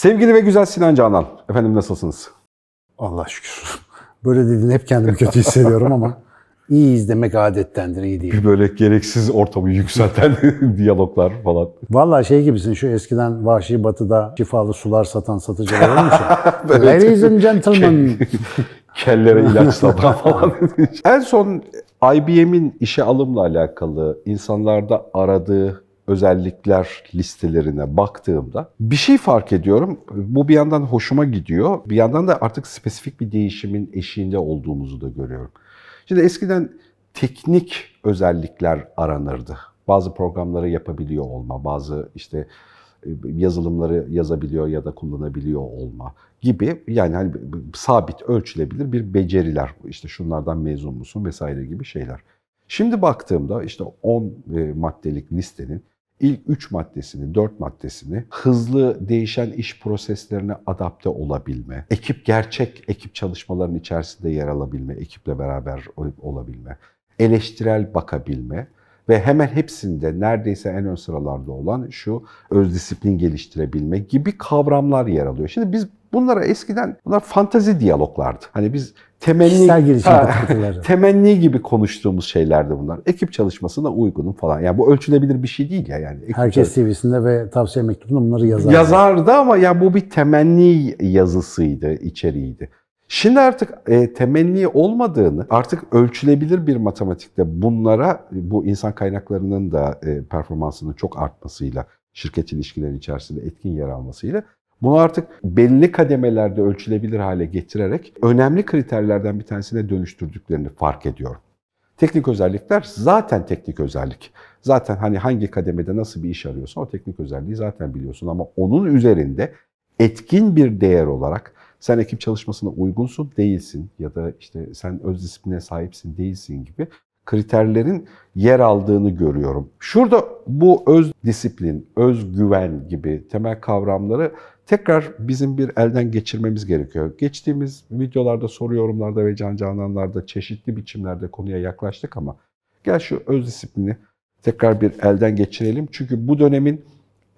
Sevgili ve güzel Sinan Canan, efendim nasılsınız? Allah şükür. Böyle dediğin hep kendimi kötü hissediyorum ama iyiyiz demek adettendir, iyi değil. Bir böyle gereksiz ortamı yükselten diyaloglar falan. Vallahi şey gibisin şu eskiden Vahşi Batı'da şifalı sular satan satıcılar olmuş ya. Ladies and gentlemen. Kellere ilaçlama falan. en son IBM'in işe alımla alakalı insanlarda aradığı özellikler listelerine baktığımda bir şey fark ediyorum. Bu bir yandan hoşuma gidiyor. Bir yandan da artık spesifik bir değişimin eşiğinde olduğumuzu da görüyorum. Şimdi eskiden teknik özellikler aranırdı. Bazı programları yapabiliyor olma, bazı işte e, yazılımları yazabiliyor ya da kullanabiliyor olma gibi yani hani sabit ölçülebilir bir beceriler. İşte şunlardan mezun musun vesaire gibi şeyler. Şimdi baktığımda işte 10 e, maddelik listenin ilk 3 maddesini, 4 maddesini hızlı değişen iş proseslerine adapte olabilme, ekip gerçek ekip çalışmalarının içerisinde yer alabilme, ekiple beraber olabilme, eleştirel bakabilme ve hemen hepsinde neredeyse en ön sıralarda olan şu öz disiplin geliştirebilme gibi kavramlar yer alıyor. Şimdi biz bunlara eskiden bunlar fantazi diyaloglardı. Hani biz temenni ha, temenni gibi konuştuğumuz şeylerdi bunlar. Ekip çalışmasına uygunum falan. Yani bu ölçülebilir bir şey değil ya yani. Ekip Herkes TV'sinde ve tavsiye mektubunda bunları yazardı. Yazardı ama ya bu bir temenni yazısıydı, içeriğiydi. Şimdi artık e, temenni olmadığını, artık ölçülebilir bir matematikte bunlara bu insan kaynaklarının da e, performansının çok artmasıyla, şirket ilişkileri içerisinde etkin yer almasıyla bunu artık belli kademelerde ölçülebilir hale getirerek önemli kriterlerden bir tanesine dönüştürdüklerini fark ediyorum. Teknik özellikler zaten teknik özellik. Zaten hani hangi kademede nasıl bir iş arıyorsan o teknik özelliği zaten biliyorsun ama onun üzerinde etkin bir değer olarak sen ekip çalışmasına uygunsun, değilsin ya da işte sen öz disipline sahipsin, değilsin gibi kriterlerin yer aldığını görüyorum. Şurada bu öz disiplin, öz güven gibi temel kavramları tekrar bizim bir elden geçirmemiz gerekiyor. Geçtiğimiz videolarda, soru yorumlarda ve can cananlarda çeşitli biçimlerde konuya yaklaştık ama gel şu öz disiplini tekrar bir elden geçirelim. Çünkü bu dönemin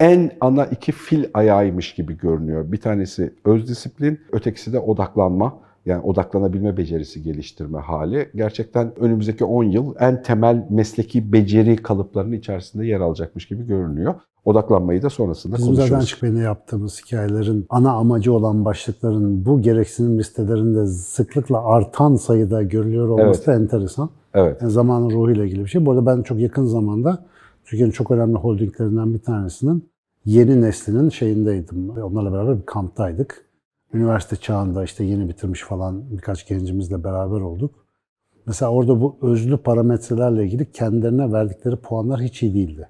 en ana iki fil ayağıymış gibi görünüyor. Bir tanesi öz disiplin, ötekisi de odaklanma. Yani odaklanabilme becerisi geliştirme hali gerçekten önümüzdeki 10 yıl en temel mesleki beceri kalıplarının içerisinde yer alacakmış gibi görünüyor. Odaklanmayı da sonrasında Bizim konuşuruz. Bizim zaten çıkmayı yaptığımız hikayelerin ana amacı olan başlıkların bu gereksinim listelerinde sıklıkla artan sayıda görülüyor olması evet. da enteresan. Evet. Yani zamanın ruhuyla ilgili bir şey. Bu arada ben çok yakın zamanda Türkiye'nin çok önemli holdinglerinden bir tanesinin yeni neslinin şeyindeydim. Onlarla beraber bir kamptaydık. Üniversite çağında işte yeni bitirmiş falan birkaç gencimizle beraber olduk. Mesela orada bu özlü parametrelerle ilgili kendilerine verdikleri puanlar hiç iyi değildi.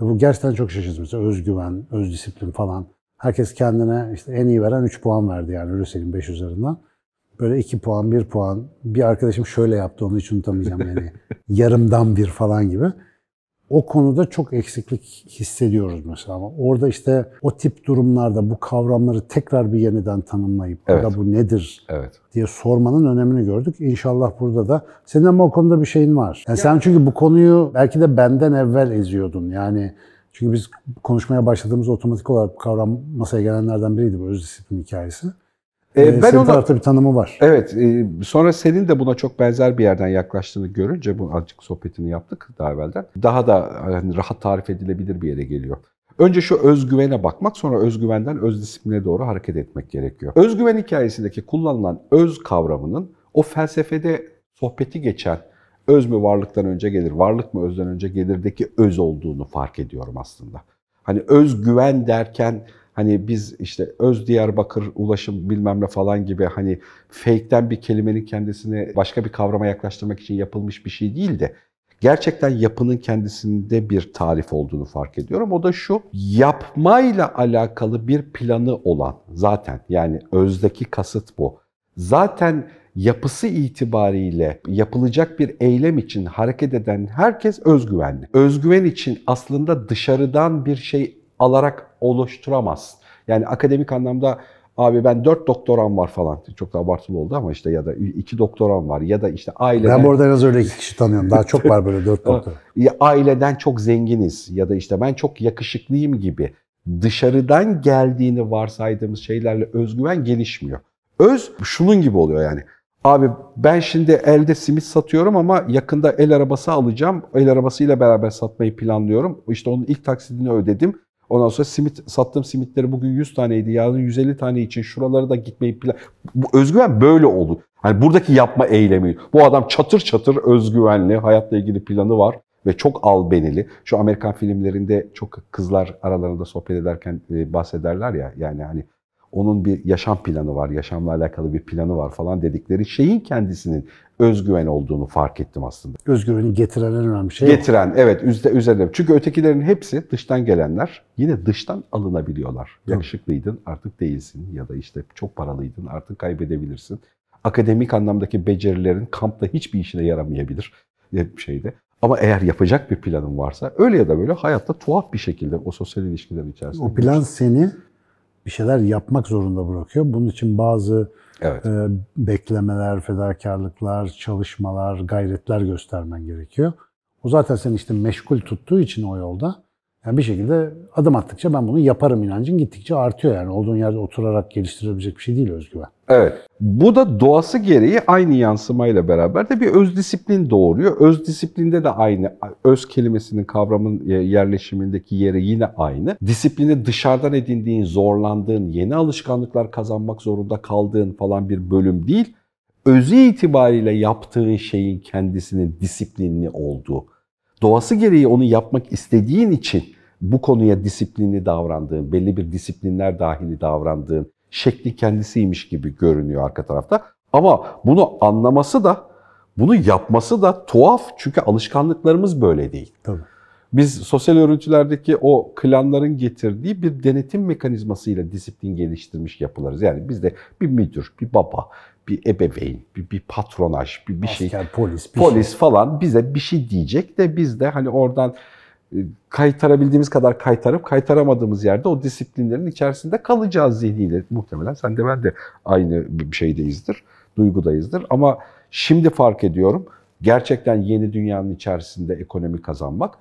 Ve bu gerçekten çok şaşırtıcı. Mesela özgüven, öz disiplin falan. Herkes kendine işte en iyi veren 3 puan verdi yani öyle söyleyeyim 5 üzerinden. Böyle 2 puan, 1 puan. Bir arkadaşım şöyle yaptı onu hiç unutamayacağım yani. yarımdan bir falan gibi o konuda çok eksiklik hissediyoruz mesela. Ama orada işte o tip durumlarda bu kavramları tekrar bir yeniden tanımlayıp evet. da bu nedir evet. diye sormanın önemini gördük. İnşallah burada da senin ama o konuda bir şeyin var. Yani ya. sen çünkü bu konuyu belki de benden evvel eziyordun. Yani çünkü biz konuşmaya başladığımız otomatik olarak bu kavram masaya gelenlerden biriydi bu öz disiplin hikayesi. Ee, ee, ben senin ona, bir tanımı var. Evet. E, sonra senin de buna çok benzer bir yerden yaklaştığını görünce bu azıcık sohbetini yaptık daha evvelden. Daha da hani rahat tarif edilebilir bir yere geliyor. Önce şu özgüvene bakmak, sonra özgüvenden öz disipline doğru hareket etmek gerekiyor. Özgüven hikayesindeki kullanılan öz kavramının o felsefede sohbeti geçen öz mü varlıktan önce gelir, varlık mı özden önce gelirdeki öz olduğunu fark ediyorum aslında. Hani özgüven derken Hani biz işte Öz Diyarbakır ulaşım bilmem ne falan gibi hani fake'ten bir kelimenin kendisini başka bir kavrama yaklaştırmak için yapılmış bir şey değil de gerçekten yapının kendisinde bir tarif olduğunu fark ediyorum. O da şu, yapmayla alakalı bir planı olan zaten yani özdeki kasıt bu. Zaten yapısı itibariyle yapılacak bir eylem için hareket eden herkes özgüvenli. Özgüven için aslında dışarıdan bir şey alarak oluşturamaz. Yani akademik anlamda abi ben dört doktoram var falan. Çok da abartılı oldu ama işte ya da iki doktoram var ya da işte aileden... Ben bu arada en az öyle iki kişi tanıyorum. Daha çok var böyle dört doktor. aileden çok zenginiz ya da işte ben çok yakışıklıyım gibi dışarıdan geldiğini varsaydığımız şeylerle özgüven gelişmiyor. Öz şunun gibi oluyor yani. Abi ben şimdi elde simit satıyorum ama yakında el arabası alacağım. El arabasıyla beraber satmayı planlıyorum. İşte onun ilk taksidini ödedim. Ondan sonra simit sattığım simitleri bugün 100 taneydi. Yarın 150 tane için şuralara da gitmeyi plan... Bu özgüven böyle oldu. Hani buradaki yapma eylemi. Bu adam çatır çatır özgüvenli, hayatla ilgili planı var ve çok albenili. Şu Amerikan filmlerinde çok kızlar aralarında sohbet ederken e, bahsederler ya yani hani onun bir yaşam planı var, yaşamla alakalı bir planı var falan dedikleri şeyin kendisinin özgüven olduğunu fark ettim aslında. Özgüveni getiren en önemli şey Getiren, o. evet üzerinde. Çünkü ötekilerin hepsi dıştan gelenler yine dıştan alınabiliyorlar. Yakışıklıydın artık değilsin ya da işte çok paralıydın artık kaybedebilirsin. Akademik anlamdaki becerilerin kampta hiçbir işine yaramayabilir şeyde. Ama eğer yapacak bir planın varsa öyle ya da böyle hayatta tuhaf bir şekilde o sosyal ilişkilerin içerisinde. O plan seni bir şeyler yapmak zorunda bırakıyor. Bunun için bazı evet. e, beklemeler, fedakarlıklar, çalışmalar, gayretler göstermen gerekiyor. O zaten seni işte meşgul tuttuğu için o yolda yani bir şekilde adım attıkça ben bunu yaparım inancın gittikçe artıyor yani. Olduğun yerde oturarak geliştirebilecek bir şey değil özgüven. Evet. Bu da doğası gereği aynı yansımayla beraber de bir öz disiplin doğuruyor. Öz disiplinde de aynı. Öz kelimesinin kavramın yerleşimindeki yeri yine aynı. Disiplini dışarıdan edindiğin, zorlandığın, yeni alışkanlıklar kazanmak zorunda kaldığın falan bir bölüm değil. Özü itibariyle yaptığın şeyin kendisinin disiplinli olduğu doğası gereği onu yapmak istediğin için bu konuya disiplinli davrandığın, belli bir disiplinler dahili davrandığın şekli kendisiymiş gibi görünüyor arka tarafta. Ama bunu anlaması da, bunu yapması da tuhaf çünkü alışkanlıklarımız böyle değil. Tabii. Biz sosyal örüntülerdeki o klanların getirdiği bir denetim mekanizmasıyla disiplin geliştirmiş yapılarız. Yani bizde bir müdür, bir baba, bir ebeveyn, bir, bir patronaj, bir, bir Asker, şey. polis, bir polis şey. falan bize bir şey diyecek de biz de hani oradan e, kaytarabildiğimiz kadar kaytarıp kaytaramadığımız yerde o disiplinlerin içerisinde kalacağız zihniyle. Muhtemelen sen de ben de aynı bir şeydeyizdir, duygudayızdır. Ama şimdi fark ediyorum gerçekten yeni dünyanın içerisinde ekonomi kazanmak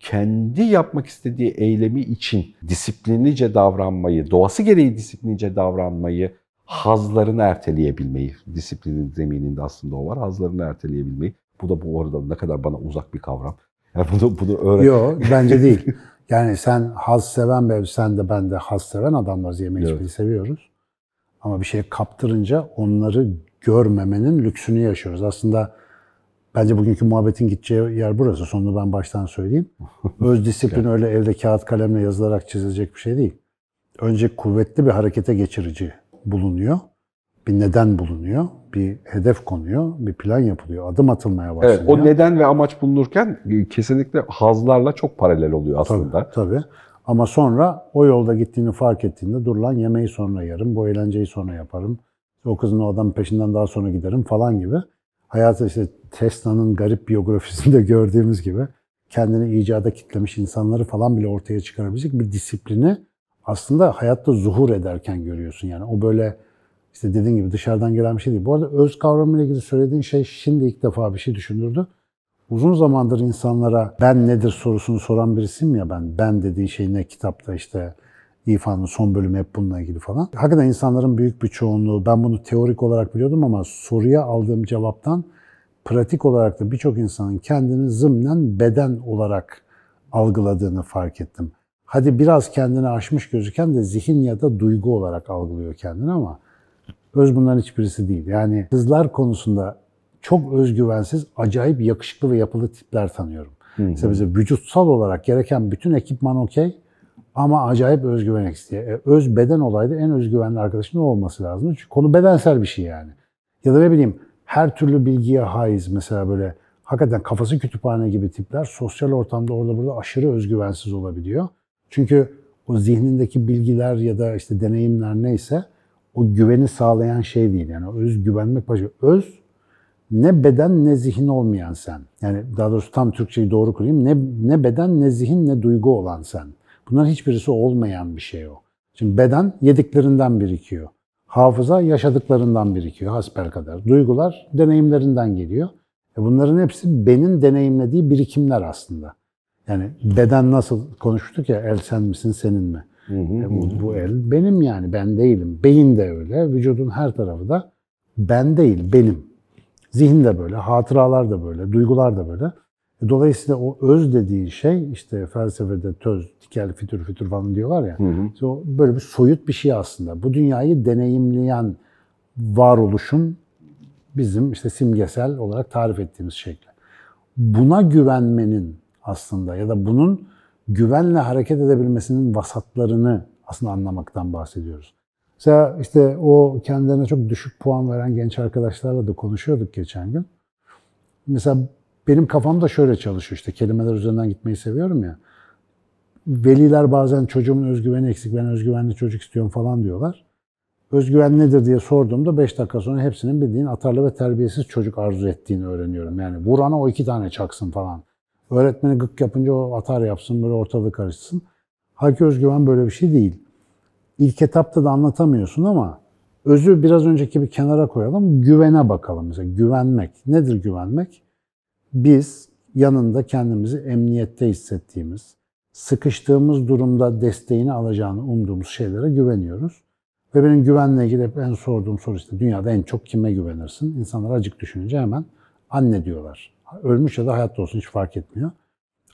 kendi yapmak istediği eylemi için disiplinlice davranmayı, doğası gereği disiplinlice davranmayı hazlarını erteleyebilmeyi, disiplinin zemininde aslında o var, hazlarını erteleyebilmeyi. Bu da bu arada ne kadar bana uzak bir kavram. Yani bunu, bunu öğren. Yok bence değil. Yani sen haz seven ve sen de ben de haz seven adamlarız. Yeme içmeyi evet. seviyoruz. Ama bir şeye kaptırınca onları görmemenin lüksünü yaşıyoruz. Aslında bence bugünkü muhabbetin gideceği yer burası. Sonunu ben baştan söyleyeyim. Öz disiplin öyle evde kağıt kalemle yazılarak çizilecek bir şey değil. Önce kuvvetli bir harekete geçirici bulunuyor. Bir neden bulunuyor. Bir hedef konuyor. Bir plan yapılıyor. Adım atılmaya başlıyor. Evet, o neden ve amaç bulunurken kesinlikle hazlarla çok paralel oluyor aslında. Tabii, tabii. Ama sonra o yolda gittiğini fark ettiğinde dur lan yemeği sonra yerim, bu eğlenceyi sonra yaparım. O kızın o adamın peşinden daha sonra giderim falan gibi. Hayatı işte Tesla'nın garip biyografisinde gördüğümüz gibi kendini icada kitlemiş insanları falan bile ortaya çıkarabilecek bir disiplini aslında hayatta zuhur ederken görüyorsun. Yani o böyle işte dediğin gibi dışarıdan gelen bir şey değil. Bu arada öz kavramıyla ilgili söylediğin şey şimdi ilk defa bir şey düşündürdü. Uzun zamandır insanlara ben nedir sorusunu soran birisiyim ya ben. Ben dediği şey ne kitapta işte İFA'nın son bölümü hep bununla ilgili falan. Hakikaten insanların büyük bir çoğunluğu, ben bunu teorik olarak biliyordum ama soruya aldığım cevaptan pratik olarak da birçok insanın kendini zımnen beden olarak algıladığını fark ettim hadi biraz kendini aşmış gözüken de zihin ya da duygu olarak algılıyor kendini ama öz bunların hiçbirisi değil. Yani kızlar konusunda çok özgüvensiz, acayip yakışıklı ve yapılı tipler tanıyorum. Hı hı. Mesela bize vücutsal olarak gereken bütün ekipman okey ama acayip özgüven eksiği. E, öz beden olaydı en özgüvenli arkadaşın o olması lazım. Çünkü konu bedensel bir şey yani. Ya da ne bileyim her türlü bilgiye haiz mesela böyle hakikaten kafası kütüphane gibi tipler sosyal ortamda orada burada aşırı özgüvensiz olabiliyor. Çünkü o zihnindeki bilgiler ya da işte deneyimler neyse o güveni sağlayan şey değil. Yani öz güvenmek başka. Öz ne beden ne zihin olmayan sen. Yani daha doğrusu tam Türkçeyi doğru kurayım. Ne, ne beden ne zihin ne duygu olan sen. Bunların hiçbirisi olmayan bir şey o. Şimdi beden yediklerinden birikiyor. Hafıza yaşadıklarından birikiyor hasper kadar. Duygular deneyimlerinden geliyor. E bunların hepsi benim deneyimlediği birikimler aslında. Yani beden nasıl konuştuk ya el sen misin senin mi? Hı hı, e, bu, bu el benim yani ben değilim. Beyin de öyle, vücudun her tarafı da ben değil, benim. Zihin de böyle, hatıralar da böyle, duygular da böyle. E, dolayısıyla o öz dediği şey işte felsefede töz, tikel, fütür, fütür falan diyorlar ya. Hı hı. İşte o böyle bir soyut bir şey aslında. Bu dünyayı deneyimleyen varoluşun bizim işte simgesel olarak tarif ettiğimiz şekli. Buna güvenmenin aslında ya da bunun güvenle hareket edebilmesinin vasatlarını aslında anlamaktan bahsediyoruz. Mesela işte o kendilerine çok düşük puan veren genç arkadaşlarla da konuşuyorduk geçen gün. Mesela benim kafamda şöyle çalışıyor işte kelimeler üzerinden gitmeyi seviyorum ya. Veliler bazen çocuğumun özgüveni eksik, ben özgüvenli çocuk istiyorum falan diyorlar. Özgüven nedir diye sorduğumda 5 dakika sonra hepsinin bildiğin atarlı ve terbiyesiz çocuk arzu ettiğini öğreniyorum. Yani vurana o iki tane çaksın falan. Öğretmeni gık yapınca o atar yapsın, böyle ortalığı karışsın. Halbuki özgüven böyle bir şey değil. İlk etapta da anlatamıyorsun ama özü biraz önceki bir kenara koyalım. Güvene bakalım mesela. Güvenmek. Nedir güvenmek? Biz yanında kendimizi emniyette hissettiğimiz, sıkıştığımız durumda desteğini alacağını umduğumuz şeylere güveniyoruz. Ve benim güvenle ilgili hep en sorduğum soru işte dünyada en çok kime güvenirsin? İnsanlar acık düşününce hemen anne diyorlar. Ölmüş ya da hayatta olsun hiç fark etmiyor.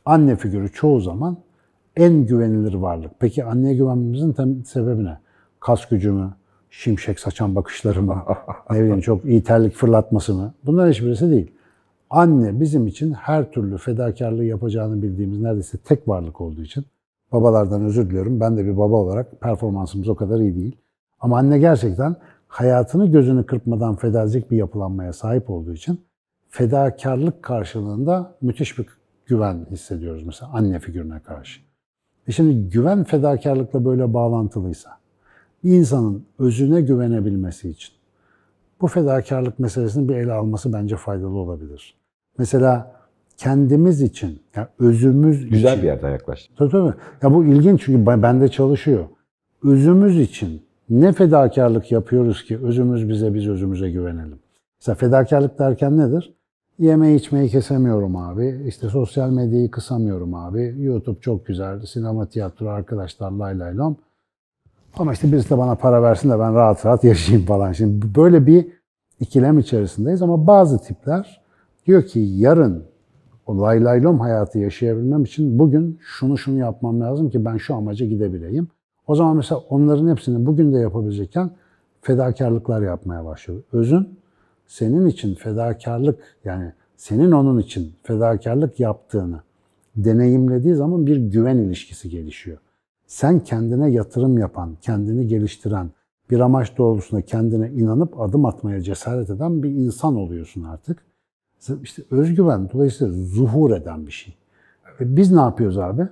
Anne figürü çoğu zaman en güvenilir varlık. Peki anneye güvenmemizin tem sebebi ne? Kas gücü mü? Şimşek saçan bakışları mı? ne bileyim çok iyi terlik fırlatması mı? Bunlar hiçbirisi değil. Anne bizim için her türlü fedakarlığı yapacağını bildiğimiz neredeyse tek varlık olduğu için babalardan özür diliyorum. Ben de bir baba olarak performansımız o kadar iyi değil. Ama anne gerçekten hayatını gözünü kırpmadan feda bir yapılanmaya sahip olduğu için fedakarlık karşılığında müthiş bir güven hissediyoruz mesela anne figürüne karşı. E şimdi güven fedakarlıkla böyle bağlantılıysa, bir insanın özüne güvenebilmesi için bu fedakarlık meselesini bir ele alması bence faydalı olabilir. Mesela kendimiz için, yani özümüz Güzel için, bir yerden yaklaştın. Tabii tabii. Ya bu ilginç çünkü bende çalışıyor. Özümüz için ne fedakarlık yapıyoruz ki özümüz bize, biz özümüze güvenelim. Mesela fedakarlık derken nedir? Yeme içmeyi kesemiyorum abi. İşte sosyal medyayı kısamıyorum abi. YouTube çok güzel. Sinema, tiyatro, arkadaşlar lay lay lom. Ama işte birisi de bana para versin de ben rahat rahat yaşayayım falan. Şimdi böyle bir ikilem içerisindeyiz ama bazı tipler diyor ki yarın o lay lay lom hayatı yaşayabilmem için bugün şunu şunu yapmam lazım ki ben şu amaca gidebileyim. O zaman mesela onların hepsini bugün de yapabilecekken fedakarlıklar yapmaya başlıyor. Özün senin için fedakarlık yani senin onun için fedakarlık yaptığını deneyimlediği zaman bir güven ilişkisi gelişiyor. Sen kendine yatırım yapan, kendini geliştiren, bir amaç doğrultusunda kendine inanıp adım atmaya cesaret eden bir insan oluyorsun artık. İşte özgüven dolayısıyla zuhur eden bir şey. E biz ne yapıyoruz abi?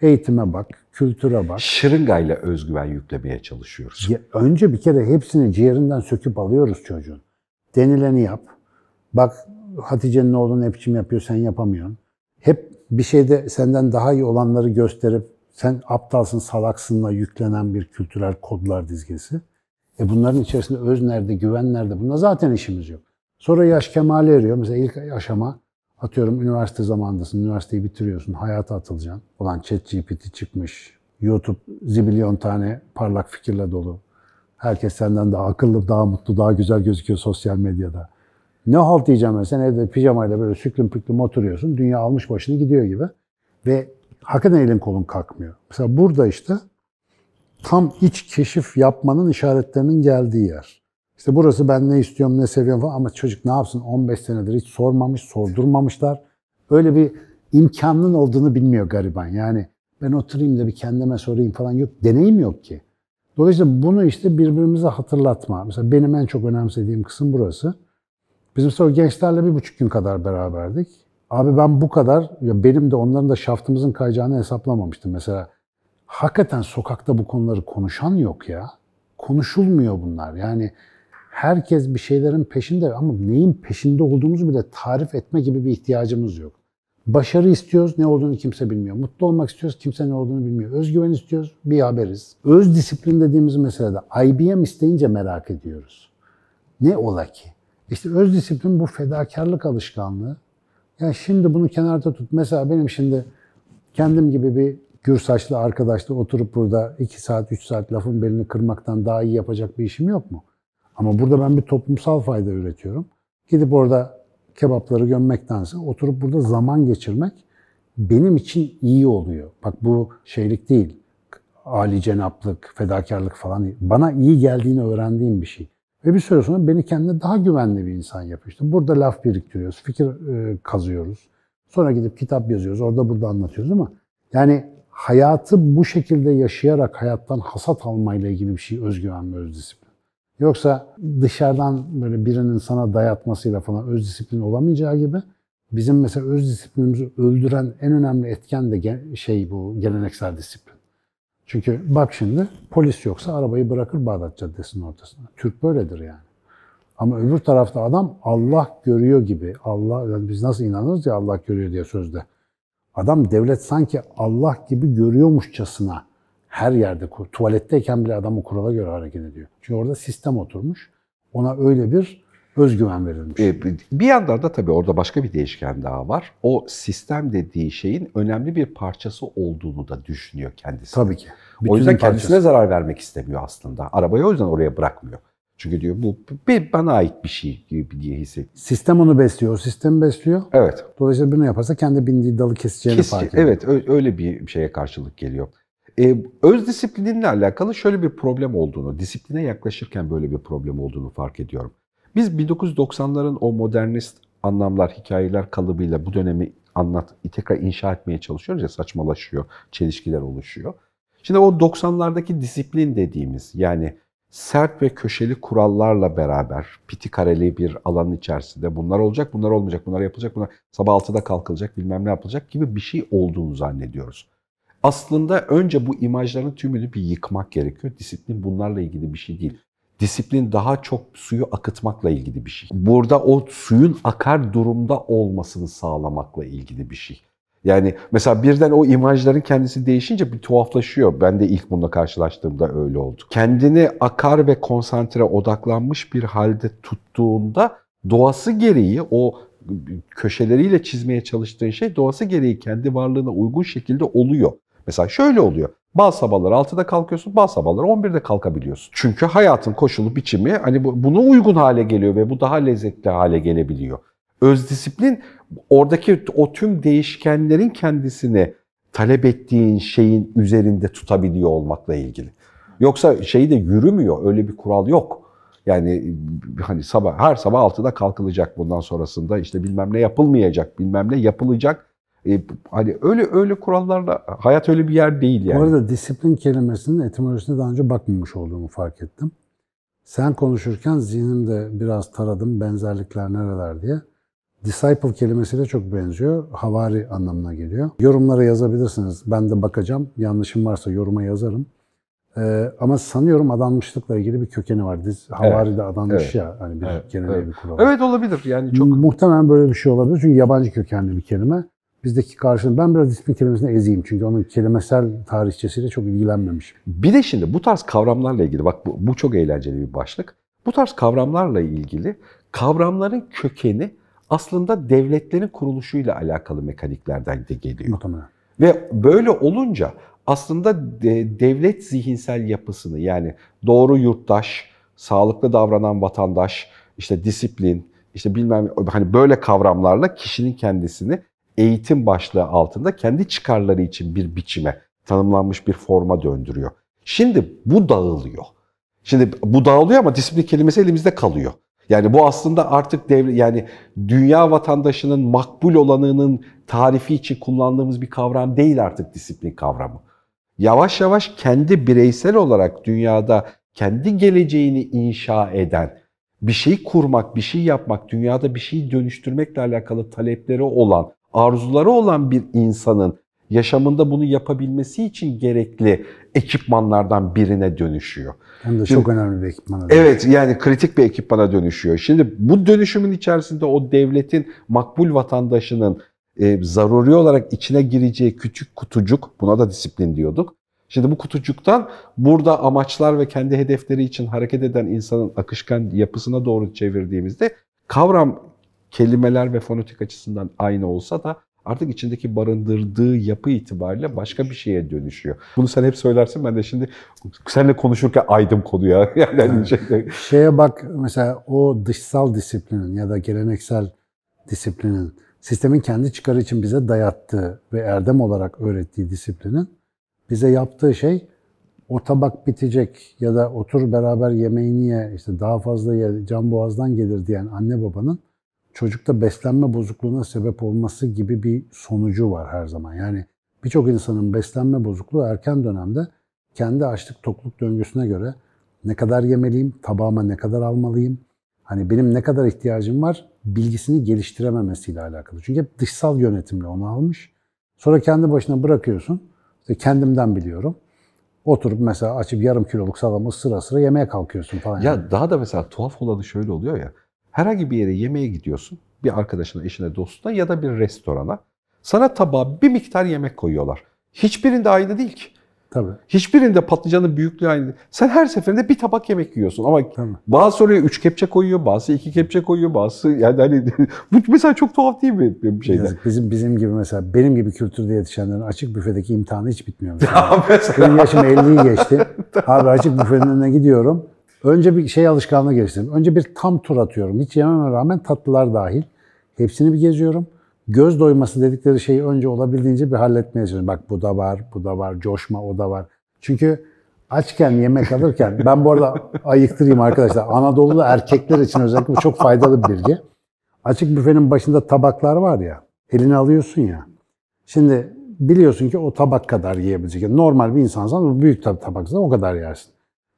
Eğitime bak, kültüre bak. Şırıngayla özgüven yüklemeye çalışıyoruz. Ya, önce bir kere hepsini ciğerinden söküp alıyoruz çocuğun. Denileni yap. Bak Hatice'nin oğlu ne biçim yapıyor sen yapamıyorsun. Hep bir şeyde senden daha iyi olanları gösterip sen aptalsın, salaksınla yüklenen bir kültürel kodlar dizgesi. E bunların içerisinde öz nerede, güven nerede? Bunda zaten işimiz yok. Sonra yaş kemale eriyor. Mesela ilk aşama atıyorum üniversite zamanındasın, üniversiteyi bitiriyorsun, hayata atılacaksın. Olan chat GPT çıkmış, YouTube zibilyon tane parlak fikirle dolu. Herkes senden daha akıllı, daha mutlu, daha güzel gözüküyor sosyal medyada. Ne halt diyeceğim ben? Sen evde pijamayla böyle süklüm püklüm oturuyorsun. Dünya almış başını gidiyor gibi. Ve hakikaten elin kolun kalkmıyor. Mesela burada işte tam iç keşif yapmanın işaretlerinin geldiği yer. İşte burası ben ne istiyorum, ne seviyorum falan ama çocuk ne yapsın 15 senedir hiç sormamış, sordurmamışlar. Öyle bir imkanının olduğunu bilmiyor gariban. Yani ben oturayım da bir kendime sorayım falan yok. Deneyim yok ki. Dolayısıyla bunu işte birbirimize hatırlatma. Mesela benim en çok önemsediğim kısım burası. Biz mesela gençlerle bir buçuk gün kadar beraberdik. Abi ben bu kadar, ya benim de onların da şaftımızın kayacağını hesaplamamıştım. Mesela hakikaten sokakta bu konuları konuşan yok ya. Konuşulmuyor bunlar. Yani herkes bir şeylerin peşinde ama neyin peşinde olduğumuzu bile tarif etme gibi bir ihtiyacımız yok. Başarı istiyoruz, ne olduğunu kimse bilmiyor. Mutlu olmak istiyoruz, kimse ne olduğunu bilmiyor. Özgüven istiyoruz, bir haberiz. Öz disiplin dediğimiz meselede IBM isteyince merak ediyoruz. Ne ola ki? İşte öz disiplin bu fedakarlık alışkanlığı. Yani şimdi bunu kenarda tut. Mesela benim şimdi kendim gibi bir gür saçlı arkadaşla oturup burada 2 saat, 3 saat lafın belini kırmaktan daha iyi yapacak bir işim yok mu? Ama burada ben bir toplumsal fayda üretiyorum. Gidip orada kebapları gömmektense oturup burada zaman geçirmek benim için iyi oluyor. Bak bu şeylik değil, âli cenaplık, fedakarlık falan değil. Bana iyi geldiğini öğrendiğim bir şey. Ve bir süre sonra beni kendine daha güvenli bir insan yapıyor. İşte burada laf biriktiriyoruz, fikir e, kazıyoruz. Sonra gidip kitap yazıyoruz, orada burada anlatıyoruz ama yani hayatı bu şekilde yaşayarak hayattan hasat almayla ilgili bir şey özgüven ve öz disiplin. Yoksa dışarıdan böyle birinin sana dayatmasıyla falan öz disiplin olamayacağı gibi bizim mesela öz disiplinimizi öldüren en önemli etken de şey bu geleneksel disiplin. Çünkü bak şimdi polis yoksa arabayı bırakır Bağdat Caddesi'nin ortasına. Türk böyledir yani. Ama öbür tarafta adam Allah görüyor gibi. Allah yani biz nasıl inanırız ya Allah görüyor diye sözde. Adam devlet sanki Allah gibi görüyormuşçasına her yerde, tuvaletteyken bile adam o kurala göre hareket ediyor. Çünkü orada sistem oturmuş. Ona öyle bir özgüven verilmiş. Ee, bir yandan da tabii orada başka bir değişken daha var. O sistem dediği şeyin önemli bir parçası olduğunu da düşünüyor kendisi. Tabii ki. Bütün o yüzden kendisine parçası. zarar vermek istemiyor aslında. Arabayı o yüzden oraya bırakmıyor. Çünkü diyor bu bana ait bir şey gibi diye hissediyor. Sistem onu besliyor, o sistemi besliyor. Evet. Dolayısıyla bunu yaparsa kendi bindiği dalı keseceğini Kes, fark ediyor. Evet, öyle bir şeye karşılık geliyor. Ee, öz disiplininle alakalı şöyle bir problem olduğunu, disipline yaklaşırken böyle bir problem olduğunu fark ediyorum. Biz 1990'ların o modernist anlamlar, hikayeler kalıbıyla bu dönemi anlat, tekrar inşa etmeye çalışıyoruz ya saçmalaşıyor, çelişkiler oluşuyor. Şimdi o 90'lardaki disiplin dediğimiz yani sert ve köşeli kurallarla beraber piti kareli bir alanın içerisinde bunlar olacak, bunlar olmayacak, bunlar yapılacak, bunlar sabah 6'da kalkılacak, bilmem ne yapılacak gibi bir şey olduğunu zannediyoruz. Aslında önce bu imajların tümünü bir yıkmak gerekiyor. Disiplin bunlarla ilgili bir şey değil. Disiplin daha çok suyu akıtmakla ilgili bir şey. Burada o suyun akar durumda olmasını sağlamakla ilgili bir şey. Yani mesela birden o imajların kendisi değişince bir tuhaflaşıyor. Ben de ilk bununla karşılaştığımda öyle oldu. Kendini akar ve konsantre odaklanmış bir halde tuttuğunda doğası gereği o köşeleriyle çizmeye çalıştığın şey doğası gereği kendi varlığına uygun şekilde oluyor. Mesela şöyle oluyor. Bazı sabahlar 6'da kalkıyorsun, bazı sabahlar 11'de kalkabiliyorsun. Çünkü hayatın koşulu biçimi hani buna uygun hale geliyor ve bu daha lezzetli hale gelebiliyor. Öz disiplin oradaki o tüm değişkenlerin kendisini talep ettiğin şeyin üzerinde tutabiliyor olmakla ilgili. Yoksa şeyi de yürümüyor, öyle bir kural yok. Yani hani sabah her sabah 6'da kalkılacak bundan sonrasında işte bilmem ne yapılmayacak, bilmem ne yapılacak e, hani öyle öyle kurallarla hayat öyle bir yer değil yani. Bu arada disiplin kelimesinin etimolojisine daha önce bakmamış olduğumu fark ettim. Sen konuşurken zihnimde biraz taradım benzerlikler nereler diye. Disciple kelimesiyle çok benziyor. Havari anlamına geliyor. Yorumlara yazabilirsiniz. Ben de bakacağım. Yanlışım varsa yoruma yazarım. Ee, ama sanıyorum adanmışlıkla ilgili bir kökeni var. Diz, havari evet. de adanmış evet. ya. Hani bir evet. genel evet. bir kural. Evet olabilir. Yani çok muhtemelen böyle bir şey olabilir. Çünkü yabancı kökenli bir kelime bizdeki karşılığı. Ben biraz disiplin kelimesini ezeyim çünkü onun kelimesel tarihçesiyle çok ilgilenmemişim. Bir de şimdi bu tarz kavramlarla ilgili, bak bu, bu çok eğlenceli bir başlık. Bu tarz kavramlarla ilgili kavramların kökeni aslında devletlerin kuruluşuyla alakalı mekaniklerden de geliyor. Muhtemelen. Ve böyle olunca aslında devlet zihinsel yapısını yani doğru yurttaş, sağlıklı davranan vatandaş, işte disiplin, işte bilmem hani böyle kavramlarla kişinin kendisini eğitim başlığı altında kendi çıkarları için bir biçime, tanımlanmış bir forma döndürüyor. Şimdi bu dağılıyor. Şimdi bu dağılıyor ama disiplin kelimesi elimizde kalıyor. Yani bu aslında artık devlet yani dünya vatandaşının makbul olanının tarifi için kullandığımız bir kavram değil artık disiplin kavramı. Yavaş yavaş kendi bireysel olarak dünyada kendi geleceğini inşa eden, bir şey kurmak, bir şey yapmak, dünyada bir şey dönüştürmekle alakalı talepleri olan arzuları olan bir insanın yaşamında bunu yapabilmesi için gerekli ekipmanlardan birine dönüşüyor. Hem de çok önemli bir ekipmana dönüşüyor. Evet yani kritik bir ekipmana dönüşüyor. Şimdi bu dönüşümün içerisinde o devletin makbul vatandaşının e, zaruri olarak içine gireceği küçük kutucuk, buna da disiplin diyorduk. Şimdi bu kutucuktan burada amaçlar ve kendi hedefleri için hareket eden insanın akışkan yapısına doğru çevirdiğimizde kavram kelimeler ve fonetik açısından aynı olsa da artık içindeki barındırdığı yapı itibariyle başka bir şeye dönüşüyor. Bunu sen hep söylersin ben de şimdi seninle konuşurken aydım konuya. Yani evet. şey... Şeye bak mesela o dışsal disiplinin ya da geleneksel disiplinin sistemin kendi çıkarı için bize dayattığı ve erdem olarak öğrettiği disiplinin bize yaptığı şey o tabak bitecek ya da otur beraber yemeğini ye, işte daha fazla ye, can boğazdan gelir diyen anne babanın çocukta beslenme bozukluğuna sebep olması gibi bir sonucu var her zaman. Yani birçok insanın beslenme bozukluğu erken dönemde kendi açlık tokluk döngüsüne göre ne kadar yemeliyim, tabağıma ne kadar almalıyım, hani benim ne kadar ihtiyacım var bilgisini geliştirememesiyle alakalı. Çünkü hep dışsal yönetimle onu almış. Sonra kendi başına bırakıyorsun. İşte kendimden biliyorum. Oturup mesela açıp yarım kiloluk salamı sıra sıra yemeye kalkıyorsun falan. Ya yani. daha da mesela tuhaf olanı şöyle oluyor ya. Herhangi bir yere yemeğe gidiyorsun. Bir arkadaşına, eşine, dostuna ya da bir restorana. Sana tabağa bir miktar yemek koyuyorlar. Hiçbirinde aynı değil ki. Tabii. Hiçbirinde patlıcanın büyüklüğü aynı. Sen her seferinde bir tabak yemek yiyorsun ama Tabii. bazı oraya üç kepçe koyuyor, bazı iki kepçe koyuyor, bazı yani hani bu mesela çok tuhaf değil mi bir şeyde? Yazık. Bizim bizim gibi mesela benim gibi kültürde yetişenlerin açık büfedeki imtihanı hiç bitmiyor mesela. mesela. Benim yaşım 50'yi geçti. Abi açık büfenin önüne gidiyorum. Önce bir şey alışkanlığı geliştirdim. Önce bir tam tur atıyorum. Hiç yememe rağmen tatlılar dahil. Hepsini bir geziyorum göz doyması dedikleri şeyi önce olabildiğince bir halletmeye çalışıyorum. Bak bu da var, bu da var, coşma o da var. Çünkü açken yemek alırken, ben bu arada ayıktırayım arkadaşlar. Anadolu'da erkekler için özellikle bu çok faydalı bir bilgi. Açık büfenin başında tabaklar var ya, elini alıyorsun ya. Şimdi biliyorsun ki o tabak kadar yiyebilecek. Normal bir insansan büyük tabaksa o kadar yersin.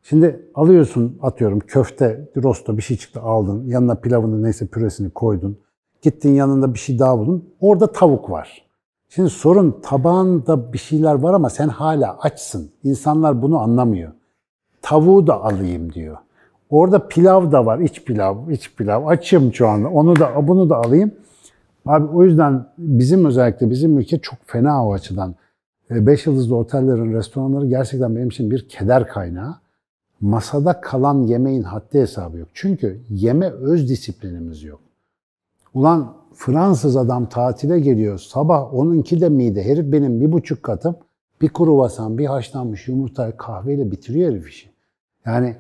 Şimdi alıyorsun atıyorum köfte, rosto bir şey çıktı aldın. Yanına pilavını neyse püresini koydun. Gittin yanında bir şey daha buldun. Orada tavuk var. Şimdi sorun tabağında bir şeyler var ama sen hala açsın. İnsanlar bunu anlamıyor. Tavuğu da alayım diyor. Orada pilav da var, iç pilav, iç pilav. Açım şu anda. Onu da bunu da alayım. Abi o yüzden bizim özellikle bizim ülke çok fena o açıdan. E, beş yıldızlı otellerin, restoranları gerçekten benim için bir keder kaynağı. Masada kalan yemeğin haddi hesabı yok. Çünkü yeme öz disiplinimiz yok. Ulan Fransız adam tatile geliyor. Sabah onunki de mide. Herif benim bir buçuk katım. Bir kruvasan, bir haşlanmış yumurta kahveyle bitiriyor herif işi. Yani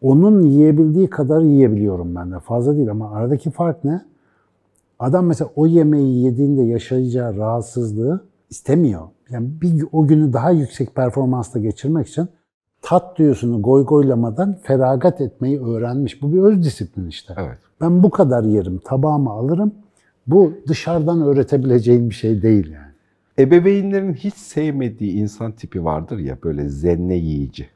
onun yiyebildiği kadar yiyebiliyorum ben de. Fazla değil ama aradaki fark ne? Adam mesela o yemeği yediğinde yaşayacağı rahatsızlığı istemiyor. Yani bir o günü daha yüksek performansla geçirmek için tat duyusunu goygoylamadan feragat etmeyi öğrenmiş. Bu bir öz disiplin işte. Evet. Ben bu kadar yerim, tabağımı alırım. Bu dışarıdan öğretebileceğin bir şey değil yani. Ebeveynlerin hiç sevmediği insan tipi vardır ya böyle zenne yiyici.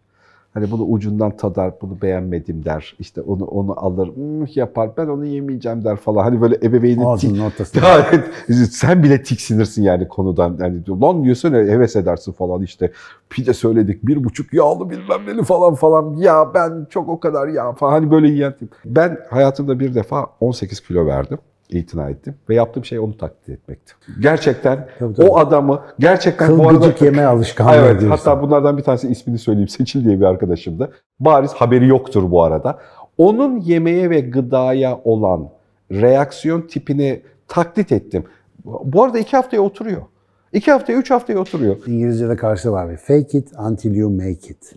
Hani bunu ucundan tadar, bunu beğenmedim der. İşte onu onu alır, hmm, yapar. Ben onu yemeyeceğim der falan. Hani böyle ebeveynin Ağzının ortasında. sen bile tiksinirsin yani konudan. Yani lan diyorsun heves edersin falan işte. Pide söyledik bir buçuk yağlı bilmem neli falan falan. Ya ben çok o kadar yağ falan. Hani böyle yiyen tip. Ben hayatımda bir defa 18 kilo verdim itina ettim ve yaptığım şey onu taklit etmekti. Gerçekten tabii, tabii. o adamı gerçekten Kıl bu arada yeme alışkanlığı Evet, diyorsun. hatta bunlardan bir tanesi ismini söyleyeyim. Seçil diye bir arkadaşımdı. Bariz haberi yoktur bu arada. Onun yemeğe ve gıdaya olan reaksiyon tipini taklit ettim. Bu arada iki haftaya oturuyor. İki haftaya, üç haftaya oturuyor. İngilizce'de karşı var bir fake it until you make it.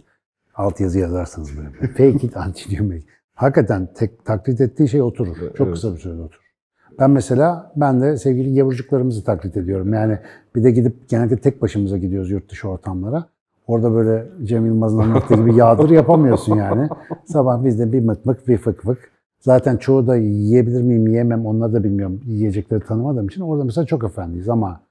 Alt yazı yazarsanız böyle. fake it until you make it. Hakikaten tek, taklit ettiği şey oturur. Çok evet. kısa bir sürede oturur. Ben mesela, ben de sevgili yavrucuklarımızı taklit ediyorum. Yani bir de gidip genelde tek başımıza gidiyoruz yurt dışı ortamlara. Orada böyle Cem Yılmaz'ın anlattığı gibi yağdır yapamıyorsun yani. Sabah bizde bir mık mık bir fık fık. Zaten çoğu da yiyebilir miyim yiyemem onları da bilmiyorum. Yiyecekleri tanımadığım için orada mesela çok efendiyiz ama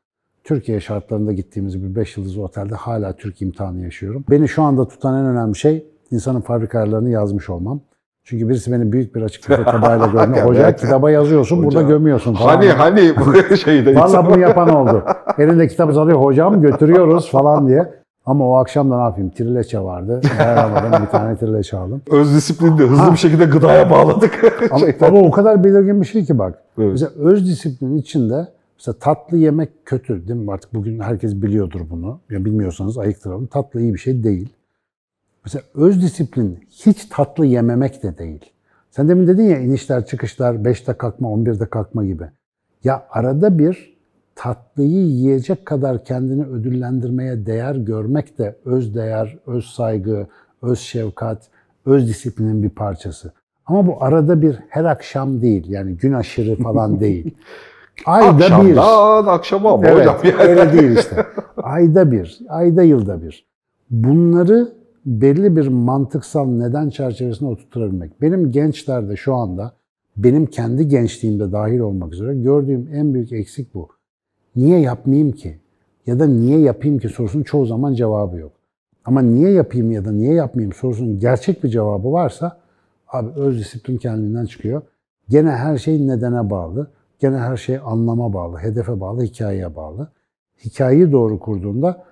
Türkiye şartlarında gittiğimiz bir 5 yıldızlı otelde hala Türk imtihanı yaşıyorum. Beni şu anda tutan en önemli şey insanın fabrika yazmış olmam. Çünkü birisi beni büyük bir açık büfe tabağıyla gördü. Hoca kitaba yazıyorsun, hocam. burada gömüyorsun. Falan. Hani hani bu şeyde. Valla bunu yapan oldu. Elinde kitabı salıyor, hocam götürüyoruz falan diye. Ama o akşam da ne yapayım? Trileçe vardı. Dayanamadım bir tane trileçe aldım. Öz disiplinde hızlı ha. bir şekilde gıdaya bağladık. ama, ama o kadar belirgin bir şey ki bak. Evet. Mesela öz disiplinin içinde mesela tatlı yemek kötü değil mi? Artık bugün herkes biliyordur bunu. Ya bilmiyorsanız ayıktıralım. Tatlı iyi bir şey değil. Mesela öz disiplin hiç tatlı yememek de değil. Sen demin dedin ya inişler çıkışlar 5'te kalkma 11'de kalkma gibi. Ya arada bir tatlıyı yiyecek kadar kendini ödüllendirmeye değer görmek de öz değer, öz saygı, öz şefkat, öz disiplinin bir parçası. Ama bu arada bir her akşam değil. Yani gün aşırı falan değil. Ayda Akşamdan bir. akşama mı evet, hocam? öyle değil işte. Ayda bir, ayda yılda bir. Bunları belli bir mantıksal neden çerçevesinde oturtabilmek. Benim gençlerde şu anda, benim kendi gençliğimde dahil olmak üzere gördüğüm en büyük eksik bu. Niye yapmayayım ki? Ya da niye yapayım ki sorusunun çoğu zaman cevabı yok. Ama niye yapayım ya da niye yapmayayım sorusunun gerçek bir cevabı varsa abi öz disiplin kendinden çıkıyor. Gene her şey nedene bağlı. Gene her şey anlama bağlı, hedefe bağlı, hikayeye bağlı. Hikayeyi doğru kurduğunda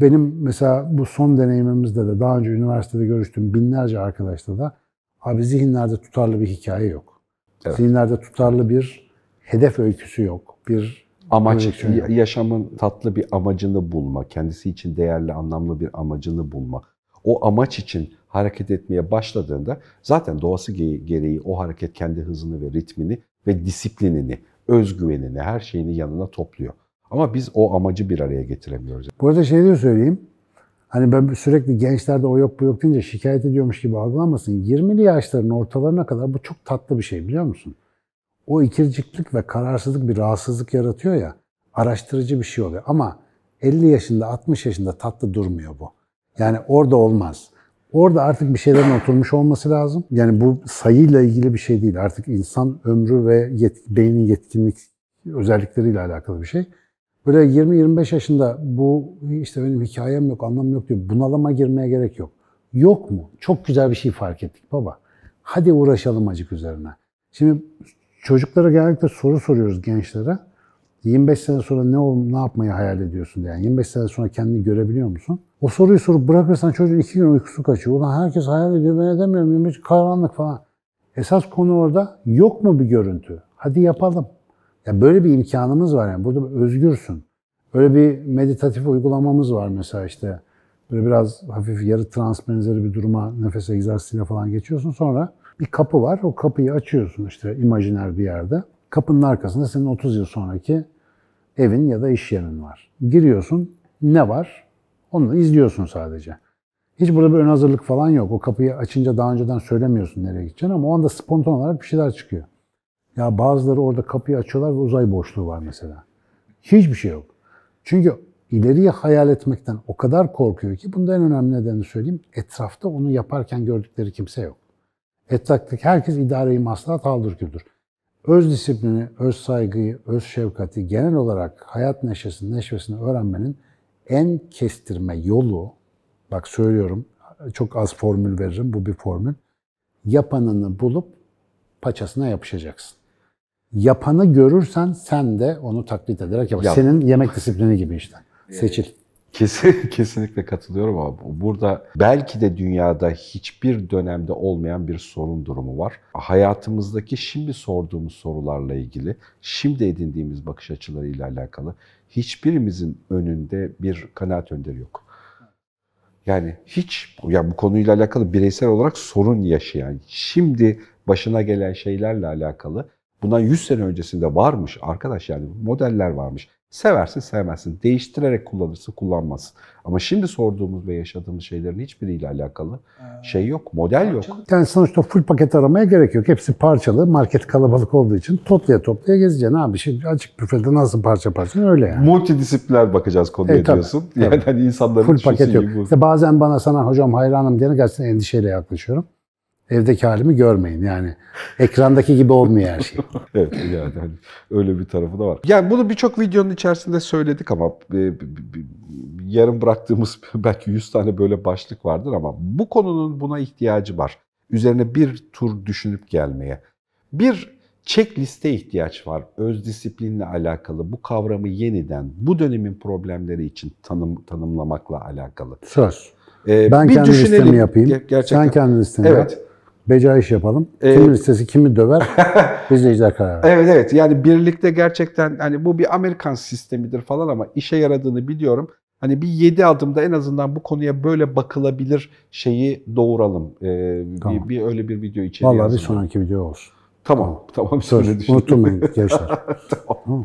benim mesela bu son deneyimimizde de daha önce üniversitede görüştüğüm binlerce arkadaşla da abi zihinlerde tutarlı bir hikaye yok. Evet. Zihinlerde tutarlı bir hedef öyküsü yok. Bir amaç yaşamın tatlı bir amacını bulma, kendisi için değerli, anlamlı bir amacını bulma. O amaç için hareket etmeye başladığında zaten doğası gereği o hareket kendi hızını ve ritmini ve disiplinini, özgüvenini, her şeyini yanına topluyor. Ama biz o amacı bir araya getiremiyoruz. Bu arada şey de söyleyeyim. Hani ben sürekli gençlerde o yok bu yok deyince şikayet ediyormuş gibi algılanmasın. 20'li yaşların ortalarına kadar bu çok tatlı bir şey biliyor musun? O ikirciklik ve kararsızlık bir rahatsızlık yaratıyor ya. Araştırıcı bir şey oluyor. Ama 50 yaşında 60 yaşında tatlı durmuyor bu. Yani orada olmaz. Orada artık bir şeylerin oturmuş olması lazım. Yani bu sayıyla ilgili bir şey değil. Artık insan ömrü ve yet beynin yetkinlik özellikleriyle alakalı bir şey. Böyle 20-25 yaşında bu işte benim hikayem yok, anlamı yok diyor. Bunalıma girmeye gerek yok. Yok mu? Çok güzel bir şey fark ettik baba. Hadi uğraşalım acık üzerine. Şimdi çocuklara genellikle soru soruyoruz gençlere. 25 sene sonra ne ol, ne yapmayı hayal ediyorsun yani 25 sene sonra kendini görebiliyor musun? O soruyu sorup bırakırsan çocuğun iki gün uykusu kaçıyor. Ulan herkes hayal ediyor ben edemiyorum 25 karanlık falan. Esas konu orada yok mu bir görüntü? Hadi yapalım. Ya böyle bir imkanımız var yani. Burada özgürsün. Öyle bir meditatif uygulamamız var mesela işte. Böyle biraz hafif yarı trans benzeri bir duruma nefes egzersiziyle falan geçiyorsun. Sonra bir kapı var. O kapıyı açıyorsun işte imajiner bir yerde. Kapının arkasında senin 30 yıl sonraki evin ya da iş yerin var. Giriyorsun. Ne var? Onu izliyorsun sadece. Hiç burada bir ön hazırlık falan yok. O kapıyı açınca daha önceden söylemiyorsun nereye gideceğini ama o anda spontan olarak bir şeyler çıkıyor. Ya bazıları orada kapıyı açıyorlar ve uzay boşluğu var mesela. Hiçbir şey yok. Çünkü ileriye hayal etmekten o kadar korkuyor ki bunda en önemli nedenini söyleyeyim. Etrafta onu yaparken gördükleri kimse yok. Etraftaki herkes idareyi maslahat haldır küldür. Öz disiplini, öz saygıyı, öz şefkati genel olarak hayat neşesini, neşvesini öğrenmenin en kestirme yolu, bak söylüyorum, çok az formül veririm, bu bir formül. Yapanını bulup paçasına yapışacaksın yapanı görürsen sen de onu taklit ederek yap. Yap. Senin yemek disiplini gibi işte. Seçil. Kesin, kesinlikle katılıyorum ama burada belki de dünyada hiçbir dönemde olmayan bir sorun durumu var. Hayatımızdaki şimdi sorduğumuz sorularla ilgili, şimdi edindiğimiz bakış açılarıyla alakalı hiçbirimizin önünde bir kanaat önderi yok. Yani hiç ya bu konuyla alakalı bireysel olarak sorun yaşayan, şimdi başına gelen şeylerle alakalı Bundan 100 sene öncesinde varmış arkadaş yani modeller varmış. Seversin sevmezsin. Değiştirerek kullanırsın kullanmazsın. Ama şimdi sorduğumuz ve yaşadığımız şeylerin hiçbiriyle alakalı ee, şey yok. Model yok. Yani sonuçta full paket aramaya gerek yok. Hepsi parçalı. Market kalabalık olduğu için toplaya toplaya gezeceksin abi. Şimdi açık büfede nasıl parça parça öyle yani. Multidisipliner bakacağız konuya e, diyorsun. Tabii. Yani hani insanların full paket yok. Bu. İşte bazen bana sana hocam hayranım diyene gerçekten endişeyle yaklaşıyorum evdeki halimi görmeyin. Yani ekrandaki gibi olmuyor her şey. evet yani hani öyle bir tarafı da var. Yani bunu birçok videonun içerisinde söyledik ama e, yarım bıraktığımız belki 100 tane böyle başlık vardır ama bu konunun buna ihtiyacı var. Üzerine bir tur düşünüp gelmeye. Bir checkliste ihtiyaç var. Öz disiplinle alakalı bu kavramı yeniden bu dönemin problemleri için tanım, tanımlamakla alakalı. Söz. Ee, ben bir kendi listemi yapayım. Gerçekten. Sen kendi listeni evet. yap. Beca iş yapalım. Ee, kimin listesi kimi döver izleyiciler karar verir. Evet evet yani birlikte gerçekten hani bu bir Amerikan sistemidir falan ama işe yaradığını biliyorum. Hani bir yedi adımda en azından bu konuya böyle bakılabilir şeyi doğuralım. Ee, tamam. bir, bir öyle bir video içeriği Vallahi bir sonraki video olsun. Tamam tamam. tamam Söz unutturmayın gençler. tamam. tamam.